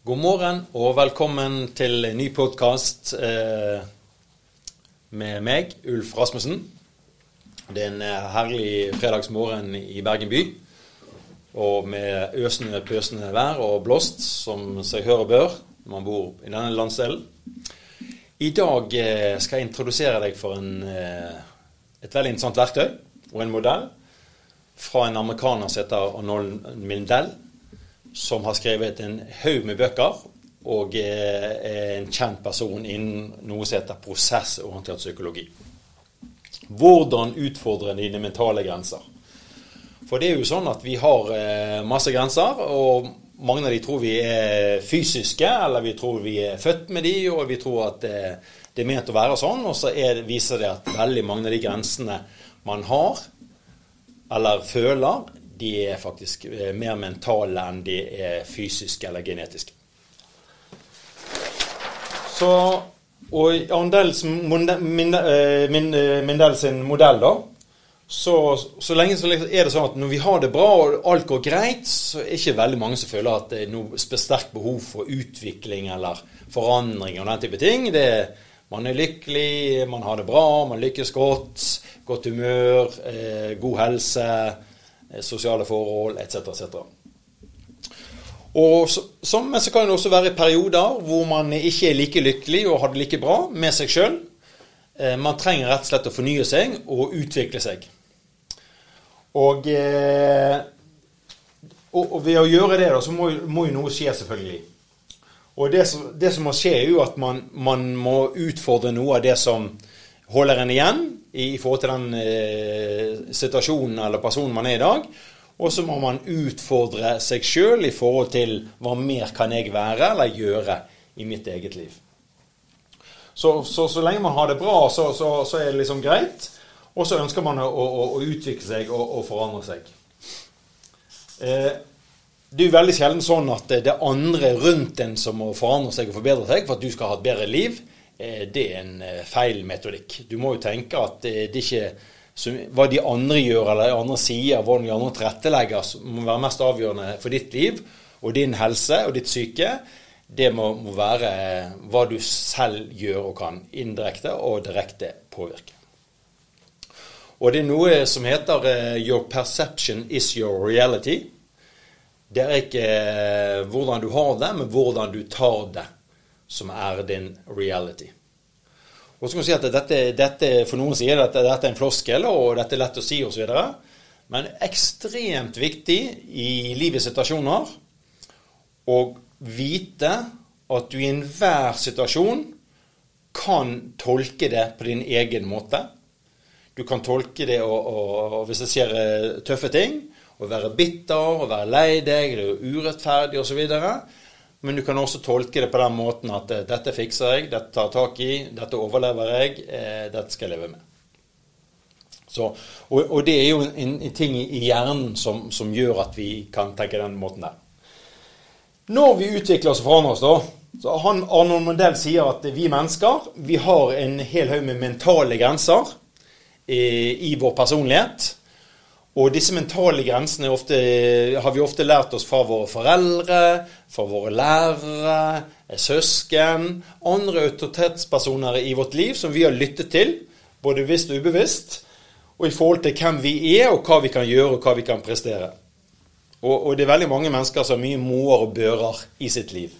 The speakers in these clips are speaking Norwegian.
God morgen og velkommen til en ny podkast eh, med meg, Ulf Rasmussen. Det er en eh, herlig fredagsmorgen i Bergen by. Og med øsende, pøsende vær og blåst, som seg hør og bør når man bor i denne landsdelen. I dag eh, skal jeg introdusere deg for en, et veldig interessant verktøy og en modell fra en amerikaner som heter Arnold Mindell som har skrevet en haug med bøker, og er en kjent person innen noe som heter prosessorientert psykologi. Hvordan utfordre dine mentale grenser. For det er jo sånn at vi har eh, masse grenser, og mange av de tror vi er fysiske, eller vi tror vi er født med de, og vi tror at det, det er ment å være sånn. Og så er, viser det at veldig mange av de grensene man har, eller føler, de er faktisk eh, mer mentale enn de er fysiske eller genetiske. Så, og Andels, Mindel eh, sin modell, da, så, så lenge så er det sånn at når vi har det bra og alt går greit, så er det ikke veldig mange som føler at det er noe sterkt behov for utvikling eller forandring og den type ting. Det man er lykkelig, man har det bra, man lykkes godt, godt humør, eh, god helse Eh, sosiale forhold etc. etc. Og så, så, men så kan det også være perioder hvor man ikke er like lykkelig og har det like bra med seg sjøl. Eh, man trenger rett og slett å fornye seg og utvikle seg. Eh, og, og ved å gjøre det, da, så må, må jo noe skje, selvfølgelig. Og det som, det som, må skje, er jo at man, man må utfordre noe av det som holder en igjen i forhold til den eh, situasjonen eller personen man er i dag. Og så må man utfordre seg sjøl i forhold til hva mer kan jeg være eller gjøre i mitt eget liv. Så, så, så lenge man har det bra, så, så, er det liksom greit. Og så ønsker man å, å, å utvikle seg og, og forandre seg. Eh, det er jo veldig sjelden sånn at det er andre rundt en som må forandre seg og forbedre seg for at du skal ha et bedre liv. Eh, det er en eh, feil metodikk. Du må jo tenke at det ikke hva de andre gjør eller de andre sier, hvordan de andre tilrettelegger, må være mest avgjørende for ditt liv og din helse og ditt syke. Det må, må være eh, hva du selv gjør og kan indirekte og direkte påvirke. Og det er noe som heter 'your perception is your reality'. Det er ikke hvordan du har det, men hvordan du tar det som er din reality. Og så kan du si at dette, dette For noen sier at dette er en floskel, og dette er lett å si osv. Men ekstremt viktig i livets situasjoner å vite at du i enhver situasjon kan tolke det på din egen måte. Du kan tolke det og, og, og hvis det skjer eh, tøffe ting, å være bitter, å være lei deg, det er urettferdig osv. Men du kan også tolke det på den måten at eh, dette fikser jeg, dette tar tak i, dette overlever jeg, eh, dette skal jeg leve med. Så, og, og, det er jo en, en ting i hjernen som, som, gjør at vi kan tenke den måten der. Når vi utvikler oss og forandrer oss, da så han, Arnold Mondell sier at vi mennesker vi har en hel haug med mentale grenser i, i vår personlighet. Og disse mentale grensene ofte, har vi ofte lært oss fra våre foreldre, fra våre lærere, søsken, andre autoritetspersoner i vårt liv som vi har lyttet til, både bevisst og ubevisst, og i forhold til hvem vi er, og hva vi kan gjøre, og hva vi kan prestere. Og, og det er veldig mange mennesker som har mye moer og bører i sitt liv.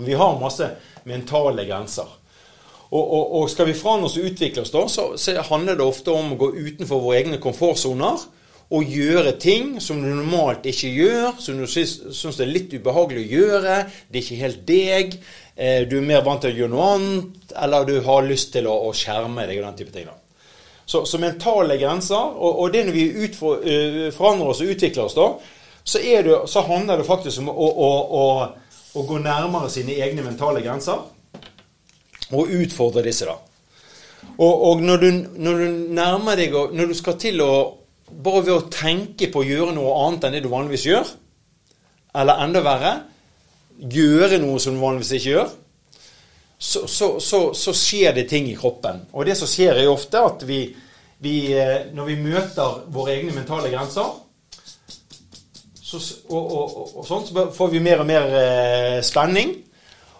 Vi har masse mentale grenser. Og, og, og, skal vi forandre oss og utvikle oss, da, så, så, handler det ofte om å gå utenfor våre egne komfortsoner og gjøre ting som du normalt ikke gjør, som du syns er litt ubehagelig å gjøre. Det er ikke helt deg. Eh, du er mer vant til å gjøre noe annet, eller du har lyst til å, å skjerme deg og den type ting. da. Så, så mentale grenser, og, og det når vi utfor, uh, forandrer oss og utvikler oss, da, så, det, så handler det faktisk om å, å, å gå nærmere sine egne mentale grenser og utfordre disse, da. Og, og når, du, når, du, nærmer deg og Når du skal til å Bare ved å tenke på å gjøre noe annet enn det du vanligvis gjør, eller enda verre gjøre noe som du vanligvis ikke gjør, så, så, så, så skjer det ting i kroppen. Og det som skjer, er ofte at vi, vi, eh, når vi møter våre egne mentale grenser, så, og, og, og, sånn, så får vi mer og mer eh, spenning.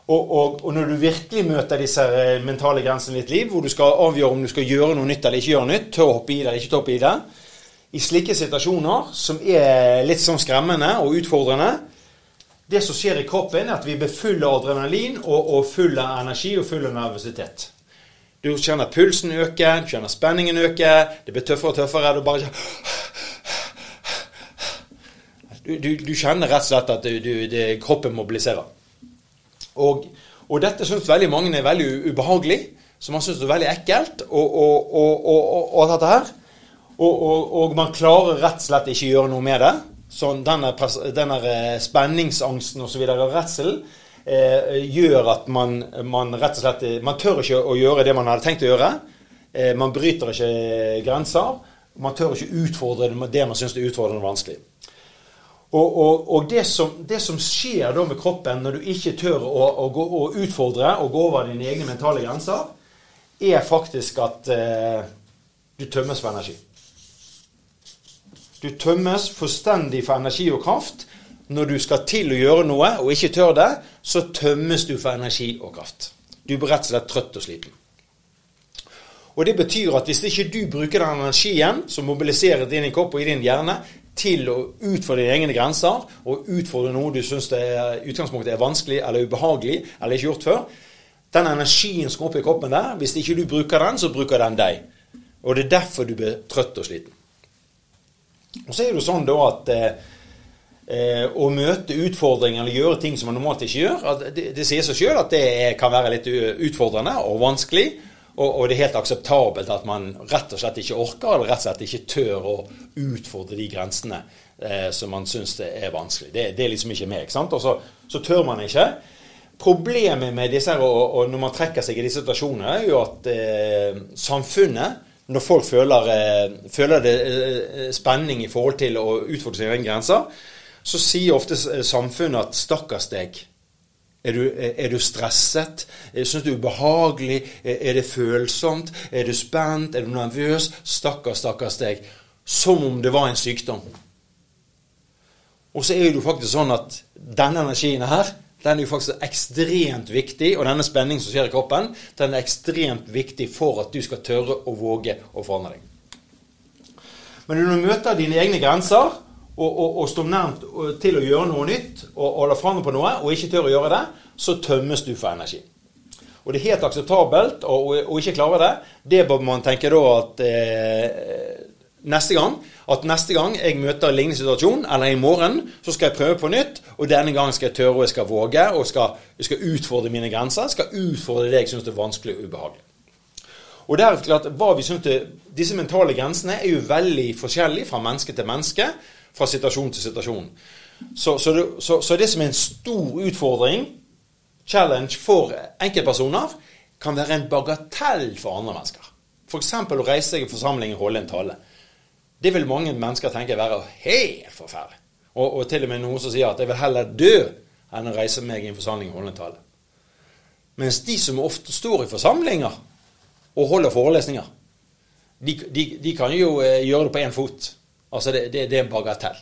Og, og, når du virkelig møter disse eh, mentale grensene i ditt liv, hvor du skal avgjøre om du skal gjøre noe nytt eller ikke gjøre nytt, tør å hoppe i det eller ikke tør å hoppe i det I slike situasjoner som er litt sånn skremmende og utfordrende Det som skjer i kroppen, er at vi blir full av adrenalin og, og full av energi og full av nervøsitet. Du kjenner pulsen øke, du kjenner spenningen øke, det blir tøffere og tøffere. Du bare du, du, du kjenner rett og slett at du, det, kroppen mobiliserer. Og, og dette syns veldig mange er veldig ubehagelig. Så man syns det er veldig ekkelt og, og, og, dette her. Og, man klarer rett og slett ikke gjøre noe med det. Sånn denne, denne eh, spenningsangsten osv. og redselen eh, gjør at man, man, rett og slett Man tør ikke å gjøre det man hadde tenkt å gjøre. Eh, man bryter ikke grenser. Man tør ikke utfordre det man syns er utfordrende og vanskelig. Og, og, og det, som, det, som, skjer da med kroppen når du ikke tør å, å, gå, å utfordre og gå over dine egne mentale grenser, er faktisk at eh, du tømmes for energi. Du tømmes fullstendig for energi og kraft. Når du skal til å gjøre noe og ikke tør det, så tømmes du for energi og kraft. Du blir rett og slett trøtt og sliten. Og Det betyr at hvis ikke du bruker den energien som mobiliserer din kropp og i din hjerne til å utfordre dine egne grenser og utfordre noe du syns utgangspunktet er vanskelig eller ubehagelig eller ikke gjort før. Den energien som går opp i kroppen der, hvis ikke du bruker den, så bruker den deg. Og det er derfor du blir trøtt og sliten. Og så er det jo sånn da at eh, å møte utfordringer eller gjøre ting som man normalt ikke gjør, det, det sier seg sjøl at det kan være litt utfordrende og vanskelig. Og, og, det er helt akseptabelt at man rett og slett ikke orker, eller rett og slett ikke tør å utfordre de grensene eh, som man syns er vanskelig. Det, det, er liksom ikke meg. ikke sant? Og så, så tør man ikke. Problemet med disse her, og, og, når man trekker seg i disse situasjonene, er jo at eh, samfunnet når folk føler, eh, føler det eh, spenning i forhold til å utfordre sine egne grenser, så sier ofte samfunnet at 'stakkars deg'. Er du, er du stresset? Syns du det er ubehagelig? Er det følsomt? Er du spent? Er du nervøs? Stakkars, stakkars deg. Som om det var en sykdom. Og så er det jo faktisk sånn at denne energien her, den er jo faktisk ekstremt viktig, og denne spenningen som skjer i kroppen, den er ekstremt viktig for at du skal tørre å våge å forandre deg. Men når du møter dine egne grenser, og, og, og står nærmt til å gjøre noe nytt og holder fram på noe, og ikke tør å gjøre det, så tømmes du for energi. Og det er helt akseptabelt å, ikke klare det. Det bør man tenke da at eh, neste gang at neste gang jeg møter en lignende situasjon, eller i morgen, så skal jeg prøve på nytt. Og denne gangen skal jeg tørre og jeg skal våge, og skal, jeg skal utfordre mine grenser. Jeg skal utfordre det jeg syns er vanskelig og ubehagelig. Og det er klart, hva vi synes det, Disse mentale grensene er jo veldig forskjellige fra menneske til menneske fra situasjon til situasjon. Så, så, det, så, så det som er en stor utfordring, challenge, for enkeltpersoner, kan være en bagatell for andre mennesker. F.eks. å reise seg i forsamling og holde en tale. Det vil mange mennesker tenke være helt forferdelig. Og, og, til og med noen som sier at jeg vil heller dø enn å reise meg i en forsamling og holde en tale. Mens de som ofte står i forsamlinger og holder forelesninger, de, de, de kan jo eh, gjøre det på én fot. Altså, det, det, det er en bagatell.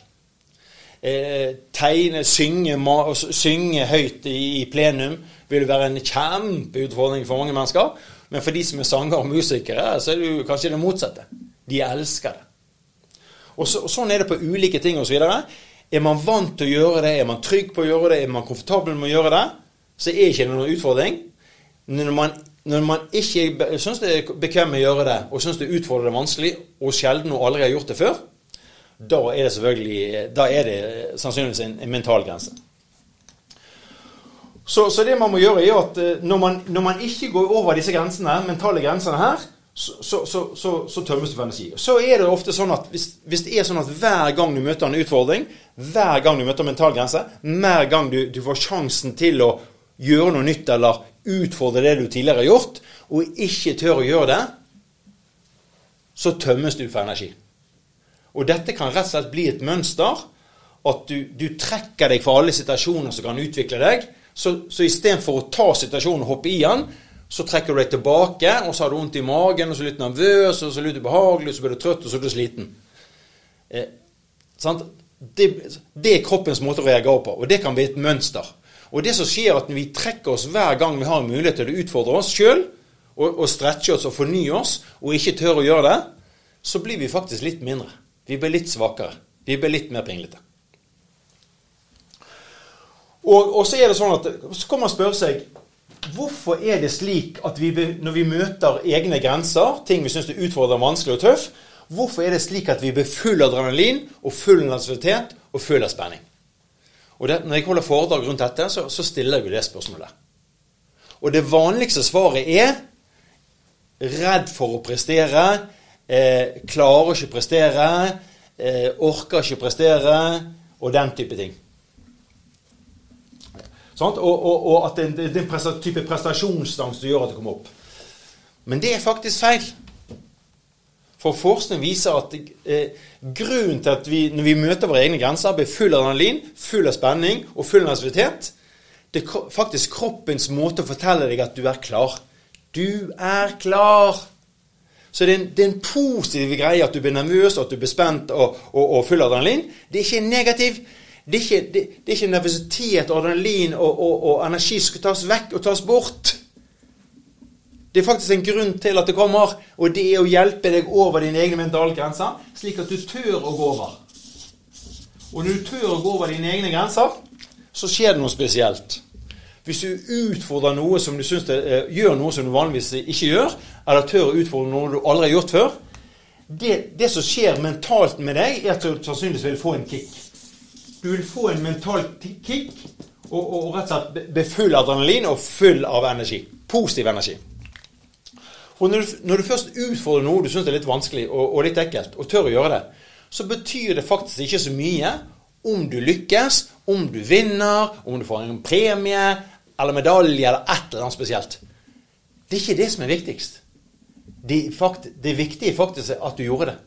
Eh, tegne, synge, synge høyt i, i, plenum vil være en kjempeutfordring for mange mennesker. Men for de som er sangere og musikere, så er det jo kanskje det motsatte. De elsker det. Og, så, og Sånn er det på ulike ting osv. Er man vant til å gjøre det, er man trygg på å gjøre det, er man komfortabel med å gjøre det, så er det ikke noen utfordring. Når man, når man ikke syns det er bekvem med å gjøre det, og syns det er utfordrende vanskelig, og sjelden og aldri har gjort det før, da er det selvfølgelig Da er det sannsynligvis en, en mental grense. Så, så, det man må gjøre, er at eh, når man, når man ikke går over disse grensene, mentale grensene her, så, så, så, tømmes du for energi. Så er det ofte sånn at hvis, hvis, det er sånn at hver gang du møter en utfordring, hver gang du møter en mental grense, hver gang du, du får sjansen til å gjøre noe nytt eller utfordre det du tidligere har gjort, og ikke tør å gjøre det, så tømmes du for energi. Og dette kan rett og slett bli et mønster. At du, du trekker deg fra alle situasjoner som kan utvikle deg. Så, så istedenfor å ta situasjonen og hoppe i den, så trekker du deg tilbake, og så har du vondt i magen, og så er du litt nervøs, og så er du litt ubehagelig, og så blir du trøtt, og så er du sliten. Eh, det, det, er kroppens måte å reagere på, og det kan bli et mønster. Og det som skjer, er at vi trekker oss hver gang vi har en mulighet til å utfordre oss sjøl, og, og stretche oss og fornye oss, og ikke tør å gjøre det, så blir vi faktisk litt mindre. Vi blir litt svakere. Vi blir litt mer pinglete. Og, og, så er det sånn at så kan man spørre seg hvorfor er det slik at vi, når vi møter egne grenser, ting vi syns er utfordrende, vanskelig og tøff, hvorfor er det slik at vi blir full av adrenalin og full nervøsitet og full av spenning? Og det, Når jeg holder foredrag rundt dette, så, så stiller jo det spørsmålet. Og det vanligste svaret er redd for å prestere, eh, klarer ikke prestere, eh, orker ikke prestere, og den type ting. Og, og, og, at det, er en type prestasjonsangst som gjør at det kommer opp. Men det er faktisk feil. For forskning viser at eh, grunnen til at vi når vi møter våre egne grenser, blir full av adrenalin, full av spenning og full av nervøsitet, det er faktisk kroppens måte å fortelle deg at du er klar. Du er klar. Så det er, en, det er en positiv greie at du blir nervøs, at du blir spent og, og, og full av adrenalin. Det er ikke negativ. Det er ikke, det, det ikke nervøsitet, adrenalin og, og, energi som skal tas vekk og tas bort. Det er faktisk en grunn til at det kommer, og det er å hjelpe deg over dine egne mentale grenser, slik at du tør å gå over. Og når du tør å gå over dine egne grenser, så skjer det noe spesielt. Hvis du utfordrer noe som du synes det, eh, gjør noe som du vanligvis ikke gjør, eller tør å utfordre noe du aldri har gjort før det, det, som skjer mentalt med deg, er at du sannsynligvis vil få en kick. Du vil få en mental kick og, og, og rett og slett bli full av adrenalin og full av energi. Positiv energi. Og når du, når du først utfordrer noe du syns er litt vanskelig og, og litt ekkelt, og tør å gjøre det, så betyr det faktisk ikke så mye om du lykkes, om du vinner, om du får en premie, eller medalje eller et eller annet spesielt. Det er ikke det som er viktigst. Det, fakt, det viktige er faktisk at du gjorde det.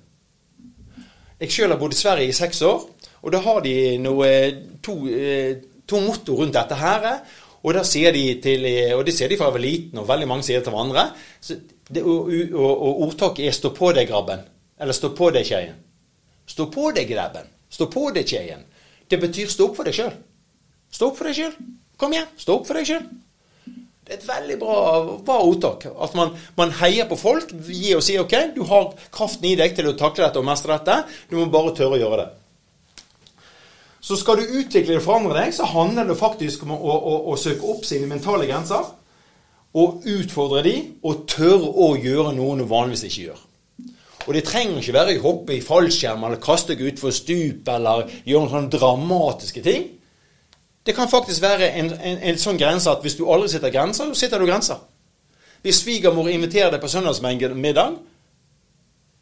Jeg sjøl har bodd i Sverige i seks år, og da har de noe, to, eh, to motto rundt dette her. Og da sier de til, og det sier de fra jeg var liten, og veldig mange sier det til hverandre. Det, og, og, og, ordtaket er 'stå på deg, grabben'. Eller 'stå på deg, kjeien'. Stå på deg, grabben. Stå på deg, kjeien. Det betyr stå opp for deg sjøl. Stå opp for deg sjøl. Kom igjen, stå opp for deg sjøl. Det er et veldig bra, bra ordtak. At man, man, heier på folk, gir og sier OK, du har kraften i deg til å takle dette og mestre dette. Du må bare tørre å gjøre det. Så skal du utvikle og forandre deg, så handler det faktisk om å, å, å, søke opp sine mentale grenser. Og utfordre de, og tørre å gjøre noe du vanligvis ikke gjør. Og det trenger ikke være å hoppe i fallskjerm eller kaste deg utfor stup eller gjøre noen sånne dramatiske ting. Det kan faktisk være en, en, en sånn grense at hvis du aldri sitter grenser, så sitter du grenser. Hvis svigermor inviterer deg på søndagsmiddag,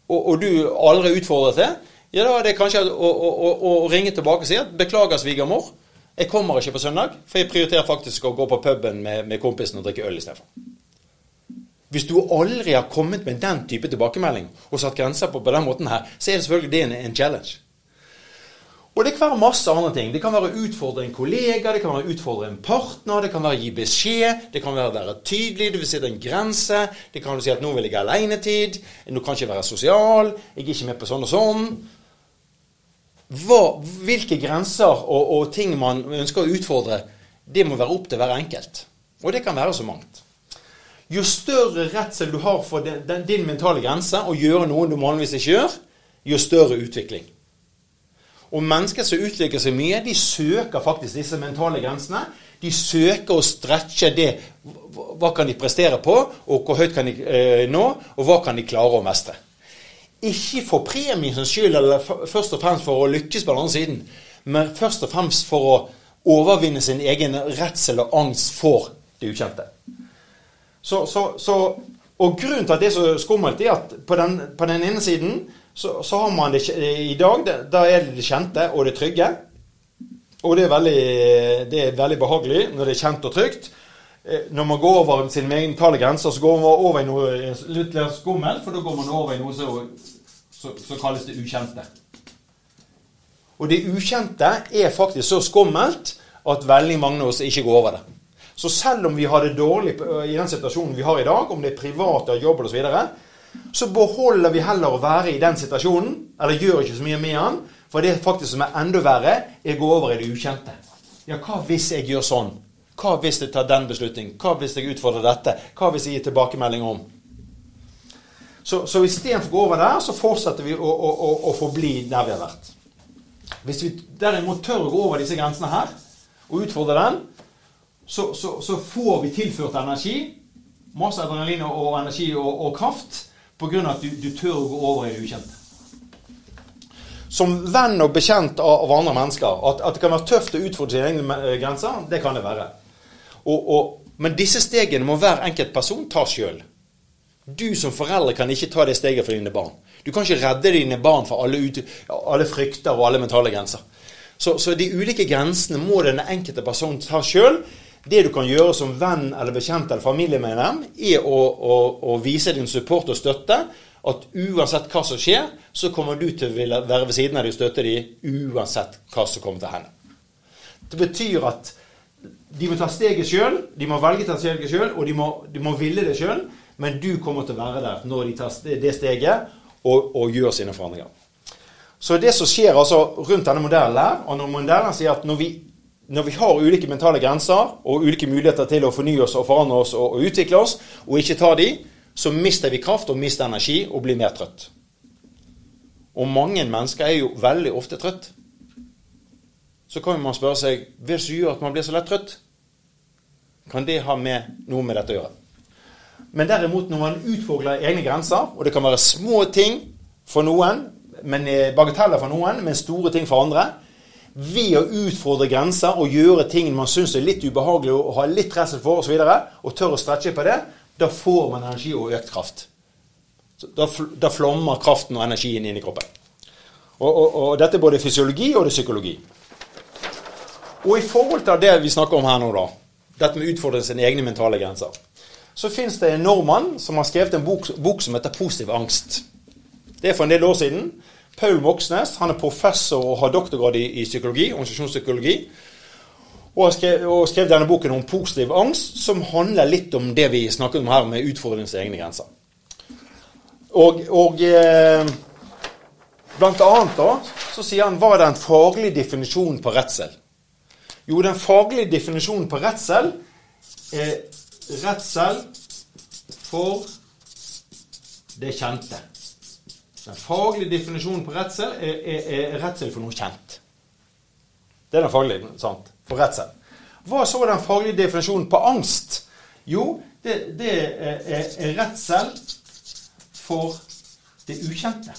og, og, du aldri utfordrer til, ja, da er det kanskje å, å, å, å ringe tilbake og si at 'beklager, svigermor', jeg kommer ikke på søndag, for jeg prioriterer faktisk å gå på puben med, med kompisen og drikke øl istedenfor. Hvis du aldri har kommet med den type tilbakemelding og satt grenser på på den måten her, så er det selvfølgelig det en, en challenge. Og det kan være masse andre ting. Det kan være å utfordre en kollega, det kan være å utfordre en partner, det kan være å gi beskjed, det kan være å være tydelig, du vil sette en grense, det kan du si at 'nå vil jeg ha alenetid', 'nå kan jeg ikke være sosial', 'jeg er ikke med på sånn og sånn'. Hva, hvilke grenser og, og, ting man ønsker å utfordre, det må være opp til hver enkelt. Og det kan være så mangt. Jo større redsel du har for den, den, din mentale grense, å gjøre noe du vanligvis ikke gjør, jo større utvikling. Og mennesker som utvikler seg mye, de søker faktisk disse mentale grensene. De søker å stretche det. Hva kan de prestere på, og hvor høyt kan de eh, nå, og hva kan de klare å mestre. Ikke for premiens skyld, eller først og fremst for å lykkes på den andre siden, men først og fremst for å overvinne sin egen redsel og angst for det ukjente. Så, så, så, og grunnen til at det er så skummelt, er at på den, på den ene siden så, så, har man det i dag Da er det det kjente og det trygge. Og det er, veldig, det er veldig behagelig når det er kjent og trygt. Eh, når man går over sine mentale grenser, så går man over i noe litt mer skummelt, for da går man over i noe som kalles det ukjente. Og det ukjente er faktisk så skummelt at veldig mange av oss ikke går over det. Så selv om vi har det dårlig i den situasjonen vi har i dag, om det er privat og jobb osv., så, så beholder vi heller å være i den situasjonen, eller gjør ikke så mye med den, For det faktisk som er enda verre, er å gå over i det ukjente. Ja, hva hvis jeg gjør sånn? Hva hvis jeg tar den beslutningen? Hva hvis jeg utfordrer dette? Hva hvis jeg gir tilbakemelding om? Så, så istedenfor å gå over der, så fortsetter vi å, å, å, å forbli der vi har vært. Hvis vi derimot tør å gå over disse grensene her, og utfordre den, så, så, så får vi tilført energi. Masse adrenalin og energi og, og kraft pga. at du, du tør å gå over i det ukjente som venn og bekjent av, andre mennesker. At, at, det kan være tøft å utfordre sine egne grenser, det kan det være. Og, og, men disse stegene må hver enkelt person ta sjøl. Du som forelder kan ikke ta det steget for dine barn. Du kan ikke redde dine barn for alle, ut, alle frykter og alle mentale grenser. Så, så, de ulike grensene må den enkelte person ta sjøl. Det du kan gjøre som venn eller bekjent eller familiemedlem, er å, å, å vise din support og støtte at uansett hva som skjer, så kommer du til å være ved siden av dem og støtte dem uansett hva som kommer til å hende. Det betyr at de må ta steget sjøl, de må velge ta steget sjøl, og de må, de må, ville det sjøl, men du kommer til å være der når de tar det steget og, og gjør sine forandringer. Så det som skjer altså rundt denne modellen her, og når modellen sier at når vi, når vi har ulike mentale grenser og ulike muligheter til å fornye oss og forandre oss og, og utvikle oss, og ikke ta de, så mister vi kraft og mister energi og blir mer trøtt. Og mange mennesker er jo veldig ofte trøtt. Så kan man spørre seg hva som gjør at man blir så lett trøtt? Kan det ha med noe med dette å gjøre? Men derimot når man utfordrer egne grenser, og det kan være små ting for noen, men bagateller for noen, men store ting for andre ved å utfordre grenser og gjøre ting man syns er litt ubehagelig og har litt redsel for og, så videre, og tør å stretche på det, da får man energi og økt kraft. Da, flommer kraften og energien inn i kroppen. Og, og, og, dette er både fysiologi og det psykologi. Og i forhold til det vi snakker om her nå, da, dette med å utfordre sine egne mentale grenser, så fins det en nordmann som har skrevet en bok, bok, som heter 'Positiv angst'. Det er for en del år siden. Paul Moxnes han er professor og har doktorgrad i, i psykologi, organisasjonspsykologi og skrev, skrevet skrev denne boken om positiv angst, som handler litt om det vi snakket om her, med utfordringens egne grenser. Og, og eh, blant annet da, så sier han hva er den faglige definisjonen på redsel? Jo, den faglige definisjonen på redsel er redsel for det kjente. Den faglige definisjonen på redsel er, er, er redsel for noe kjent. Det er den faglige, sant? For redsel. Hva så den faglige definisjonen på angst? Jo, det, det er, er, redsel for det ukjente.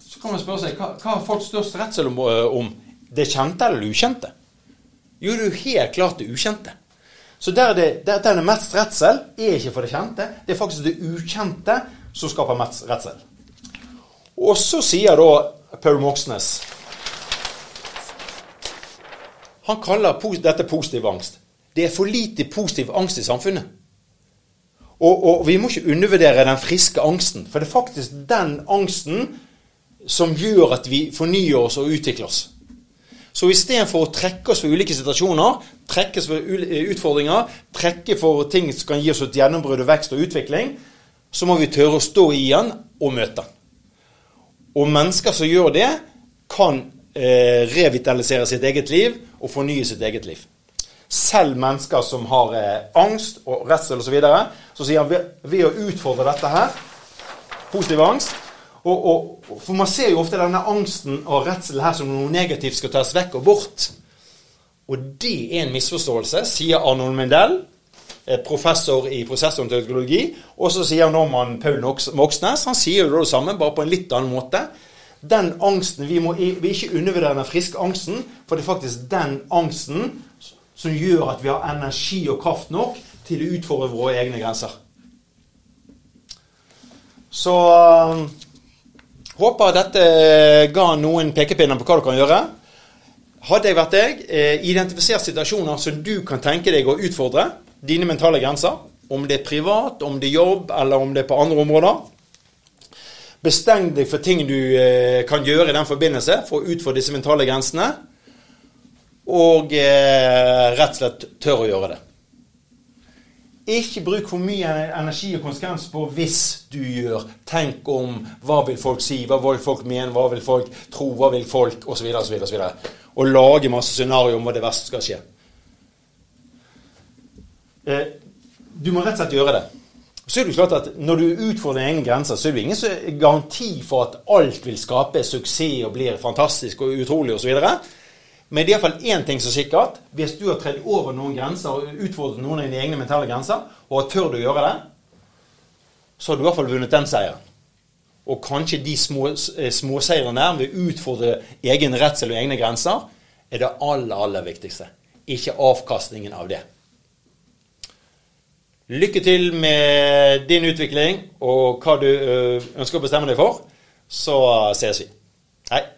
Så kan man spørre seg hva, hva har folk størst redsel om, om? Det kjente eller det ukjente? Jo, det er jo helt klart det ukjente. Så der det, der det er mest redsel, er ikke for det kjente. Det er faktisk det ukjente som skaper mest redsel. Og så sier da Paul Moxnes han kaller dette positiv angst. Det er for lite positiv angst i samfunnet. Og, og, vi må ikke undervurdere den friske angsten. For det er faktisk den angsten som gjør at vi fornyer oss og utvikler oss. Så istedenfor å trekke oss for ulike situasjoner, trekke oss for utfordringer, trekke for ting som kan gi oss et gjennombrudd og vekst og utvikling, så må vi tørre å stå i den og møte. Og mennesker som gjør det, kan eh, revitalisere sitt eget liv og fornye sitt eget liv. Selv mennesker som har eh, angst og redsel osv., så, videre, så sier han ved, ved, å utfordre dette her, positiv angst og, og, For man ser jo ofte denne angsten og redselen her som noe negativt skal tas vekk og bort. Og det er en misforståelse, sier Arnold Mindell, eh, professor i prosessontologi. Og så sier Norman Paul Moxnes han sier jo det samme, bare på en litt annen måte den angsten Vi må vi ikke undervurdere den friske angsten, for det er faktisk den angsten som gjør at vi har energi og kraft nok til å utfordre våre egne grenser. Så håper dette ga noen pekepinner på hva du kan gjøre. Hadde jeg vært deg, eh, identifisert situasjoner som du kan tenke deg å utfordre dine mentale grenser. Om det er privat, om det er jobb, eller om det er på andre områder. Bestem deg for ting du eh, kan gjøre i den forbindelse for å utfordre disse mentale grensene. Og eh, rett og slett tør å gjøre det. Ikke bruk for mye energi og konsekvens på 'hvis du gjør', 'tenk om', 'hva vil folk si', 'hva vil folk mene', 'hva vil folk tro', 'hva vil folk', osv. osv. osv. Og lage masse scenarioer om hva det verste skal skje. Eh, du må rett og slett gjøre det. Så er det klart at Når du utfordrer egne grenser, så er det ingen garanti for at alt vil skape suksess og blir fantastisk og utrolig osv. Men det er iallfall én ting som er sikkert. Hvis du har tredd over noen grenser og utfordret noen av dine egne mentale grenser, og har tørt å gjøre det, så har du i hvert fall vunnet den seieren. Og kanskje de små, eh, der ved å utfordre egen redsel og egne grenser, er det aller, aller viktigste. Ikke avkastningen av det. Lykke til med din utvikling og hva du ønsker å bestemme deg for. Så ses vi. Hei.